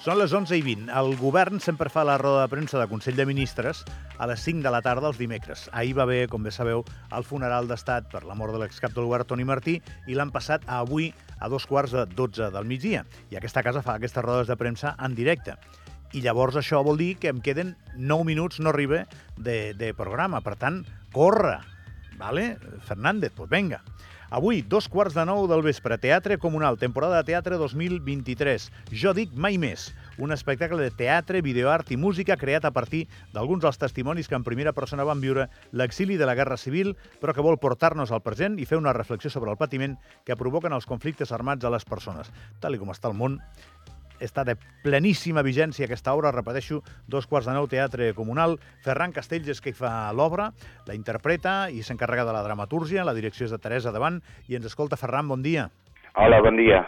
Són les 11 i 20. El govern sempre fa la roda de premsa de Consell de Ministres a les 5 de la tarda els dimecres. Ahir va haver, com bé sabeu, el funeral d'estat per la mort de l'excap del govern Toni Martí i l'han passat a avui a dos quarts de 12 del migdia. I aquesta casa fa aquestes rodes de premsa en directe. I llavors això vol dir que em queden 9 minuts, no arriba, de, de programa. Per tant, corre! Vale? Fernández, pues venga. Avui, dos quarts de nou del vespre, Teatre Comunal, temporada de teatre 2023. Jo dic mai més. Un espectacle de teatre, videoart i música creat a partir d'alguns dels testimonis que en primera persona van viure l'exili de la Guerra Civil, però que vol portar-nos al present i fer una reflexió sobre el patiment que provoquen els conflictes armats a les persones. Tal com està el món, està de pleníssima vigència aquesta obra, repeteixo, dos quarts de nou teatre comunal. Ferran Castells és qui fa l'obra, la interpreta i s'encarrega de la dramatúrgia, la direcció és de Teresa Davant, i ens escolta Ferran, bon dia. Hola, bon dia.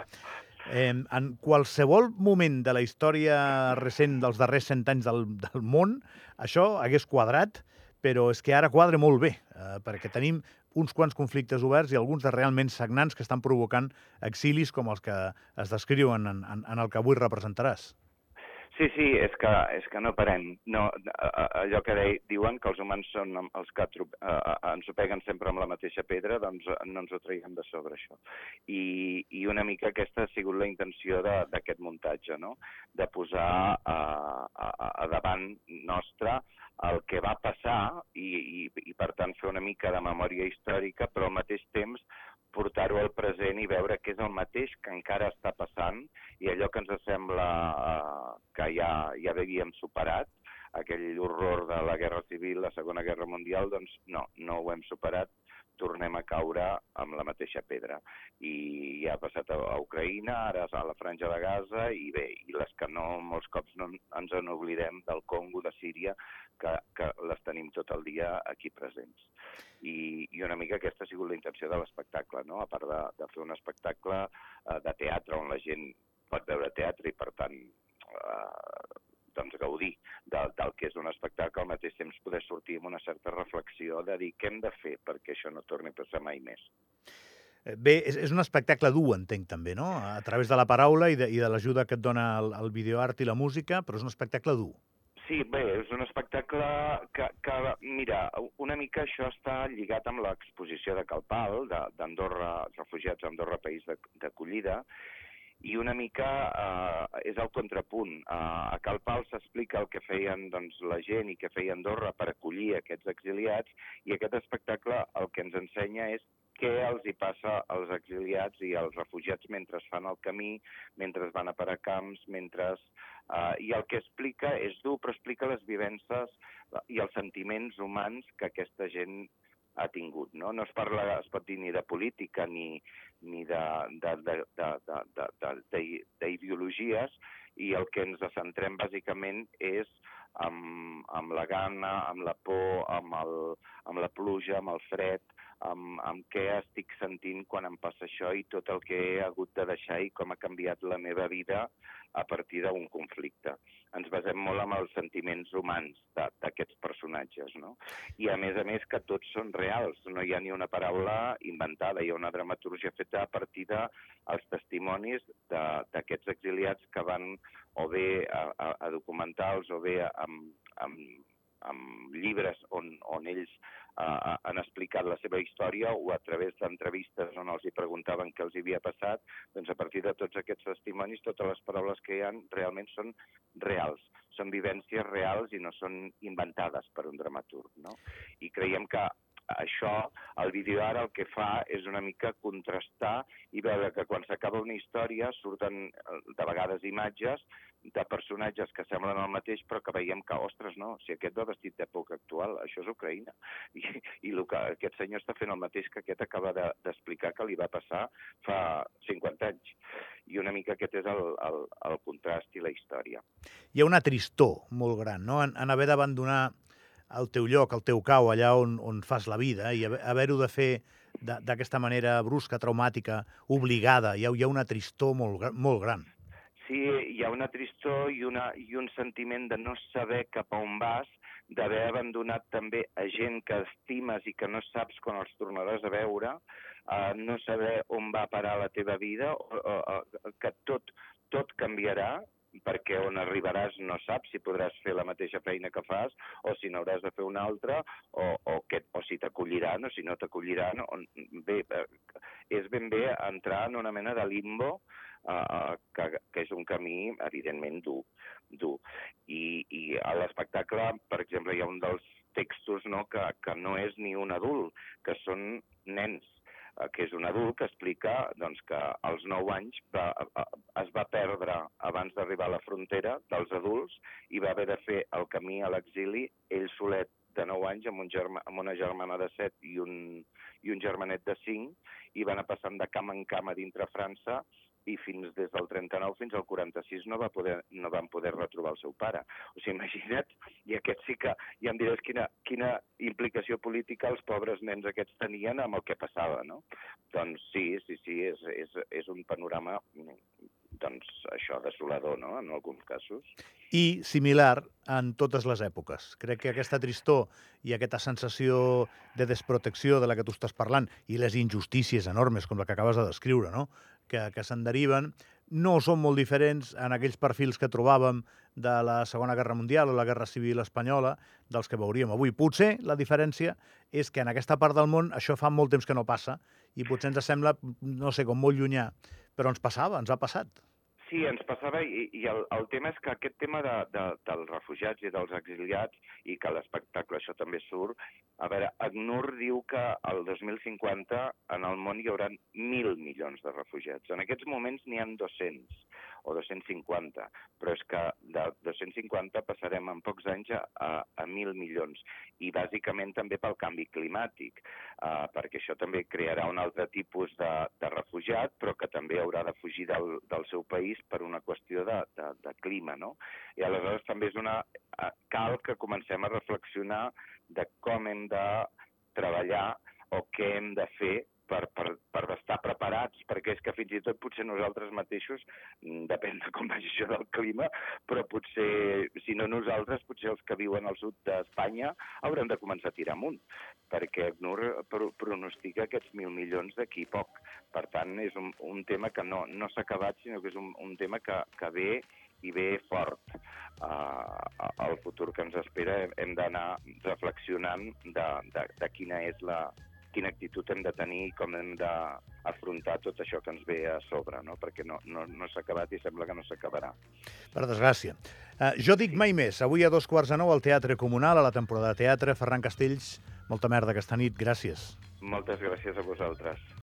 Eh, en qualsevol moment de la història recent dels darrers cent anys del, del món, això hagués quadrat, però és que ara quadra molt bé, eh, perquè tenim uns quants conflictes oberts i alguns de realment sagnants que estan provocant exilis com els que es descriuen en, en, en el que avui representaràs. Sí, sí, és que, és que no parem. No, allò que de, diuen que els humans són els que trup, uh, ens ho peguen sempre amb la mateixa pedra, doncs no ens ho traiem de sobre, això. I, I una mica aquesta ha sigut la intenció d'aquest muntatge, no? de posar uh, a, a davant nostre el que va passar i, i, i, per tant, fer una mica de memòria històrica, però al mateix temps portar-ho al present i veure què és el mateix que encara està passant i allò que ens sembla eh, que ja, ja havíem superat, aquell horror de la Guerra Civil, la Segona Guerra Mundial, doncs no, no ho hem superat, tornem a caure amb la mateixa pedra. I ja ha passat a, a Ucraïna, ara a la Franja de Gaza, i bé, i les que no, molts cops no ens en oblidem del Congo, de Síria, que, que les tenim tot el dia aquí presents. I, i una mica aquesta ha sigut la intenció de l'espectacle, no? a part de, de fer un espectacle eh, de teatre on la gent pot veure teatre i, per tant, eh, doncs, gaudir del, del que és un espectacle, al mateix temps poder sortir amb una certa reflexió de dir què hem de fer perquè això no torni a passar mai més. Eh, bé, és, és un espectacle dur, entenc, també, no? A través de la paraula i de, i de l'ajuda que et dona el, el videoart i la música, però és un espectacle dur. Sí, bé, és un espectacle que, que, mira, una mica això està lligat amb l'exposició de Calpal, d'Andorra, refugiats a Andorra, país d'acollida, i una mica eh, és el contrapunt. Eh, a Calpal s'explica el que feien doncs, la gent i que feia Andorra per acollir aquests exiliats i aquest espectacle el que ens ensenya és què els hi passa als exiliats i als refugiats mentre fan el camí, mentre van a parar camps, mentre... Uh, I el que explica és dur, però explica les vivències i els sentiments humans que aquesta gent ha tingut. No, no es parla, es pot dir, ni de política ni, ni d'ideologies, i el que ens centrem bàsicament és amb, amb la gana, amb la por, amb, el, amb la pluja, amb el fred, amb, amb què estic sentint quan em passa això i tot el que he hagut de deixar i com ha canviat la meva vida a partir d'un conflicte. Ens basem molt en els sentiments humans d'aquests personatges, no? I a més a més que tots són reals, no hi ha ni una paraula inventada, hi ha una dramaturgia feta a partir dels testimonis d'aquests exiliats que van o bé a, a, a documentals o bé amb, amb, amb llibres on, on ells uh, han explicat la seva història o a través d'entrevistes on els hi preguntaven què els havia passat, doncs a partir de tots aquests testimonis, totes les paraules que hi han realment són reals, són vivències reals i no són inventades per un dramaturg. No? I creiem que això, el vídeo ara el que fa és una mica contrastar i veure que quan s'acaba una història surten de vegades imatges de personatges que semblen el mateix però que veiem que, ostres, no, si aquest va vestit d'època actual, això és Ucraïna. I, i el que aquest senyor està fent el mateix que aquest acaba d'explicar de, que li va passar fa 50 anys. I una mica aquest és el, el, el contrast i la història. Hi ha una tristor molt gran, no?, en, en haver d'abandonar el teu lloc, el teu cau, allà on, on fas la vida, i haver-ho de fer d'aquesta manera brusca, traumàtica, obligada. Hi ha, hi ha una tristor molt, molt gran. sí, hi ha una tristor i, una, i un sentiment de no saber cap a on vas, d'haver abandonat també a gent que estimes i que no saps quan els tornaràs a veure, uh, no saber on va parar la teva vida, o, o, o, que tot, tot canviarà perquè on arribaràs no saps si podràs fer la mateixa feina que fas o si n'hauràs de fer una altra o, o, que, o si t'acolliran o si no t'acolliran. Bé, és ben bé entrar en una mena de limbo uh, que, que és un camí, evidentment, dur. dur. I, i a l'espectacle, per exemple, hi ha un dels textos no, que, que no és ni un adult, que són nens Eh, que és un adult que explica doncs, que als 9 anys va, eh, es va perdre abans d'arribar a la frontera dels adults i va haver de fer el camí a l'exili ell solet de 9 anys amb, un germa, amb una germana de 7 i un, i un germanet de 5 i van anar passant de cama en cama dintre França i fins des del 39 fins al 46 no, va poder, no van poder retrobar el seu pare. O sigui, imagina't, i aquest sí que ja em diràs quina, quina implicació política els pobres nens aquests tenien amb el que passava, no? Doncs sí, sí, sí, és, és, és un panorama doncs, això, desolador, no?, en alguns casos. I similar en totes les èpoques. Crec que aquesta tristor i aquesta sensació de desprotecció de la que tu estàs parlant i les injustícies enormes, com la que acabes de descriure, no?, que, que se'n deriven, no són molt diferents en aquells perfils que trobàvem de la Segona Guerra Mundial o la Guerra Civil Espanyola, dels que veuríem avui. Potser la diferència és que en aquesta part del món això fa molt temps que no passa i potser ens sembla, no sé, com molt llunyà, però ens passava, ens ha passat. Sí, ens passava, i, i el, el tema és que aquest tema de, de, dels refugiats i dels exiliats, i que l'espectacle això també surt, a veure, ACNUR diu que el 2050 en el món hi haurà mil milions de refugiats. En aquests moments n'hi han 200 o 250, però és que de 250 passarem en pocs anys a, a, a 1.000 milions, i bàsicament també pel canvi climàtic, uh, perquè això també crearà un altre tipus de, de refugiat, però que també haurà de fugir del, del seu país per una qüestió de, de, de clima, no? I aleshores també és una... cal que comencem a reflexionar de com hem de treballar o què hem de fer per, per, per estar preparats, perquè és que fins i tot potser nosaltres mateixos, mm, depèn de com vagi això del clima, però potser, si no nosaltres, potser els que viuen al sud d'Espanya haurem de començar a tirar amunt, perquè NUR pronostica aquests mil milions d'aquí poc. Per tant, és un, un tema que no, no s'ha acabat, sinó que és un, un tema que, que ve i ve fort. Uh, el futur que ens espera hem d'anar reflexionant de, de, de quina és la, quina actitud hem de tenir i com hem d'afrontar tot això que ens ve a sobre, no? perquè no, no, no s'ha acabat i sembla que no s'acabarà. Per desgràcia. Uh, jo dic mai més. Avui a dos quarts de nou al Teatre Comunal, a la temporada de teatre. Ferran Castells, molta merda aquesta nit. Gràcies. Moltes gràcies a vosaltres.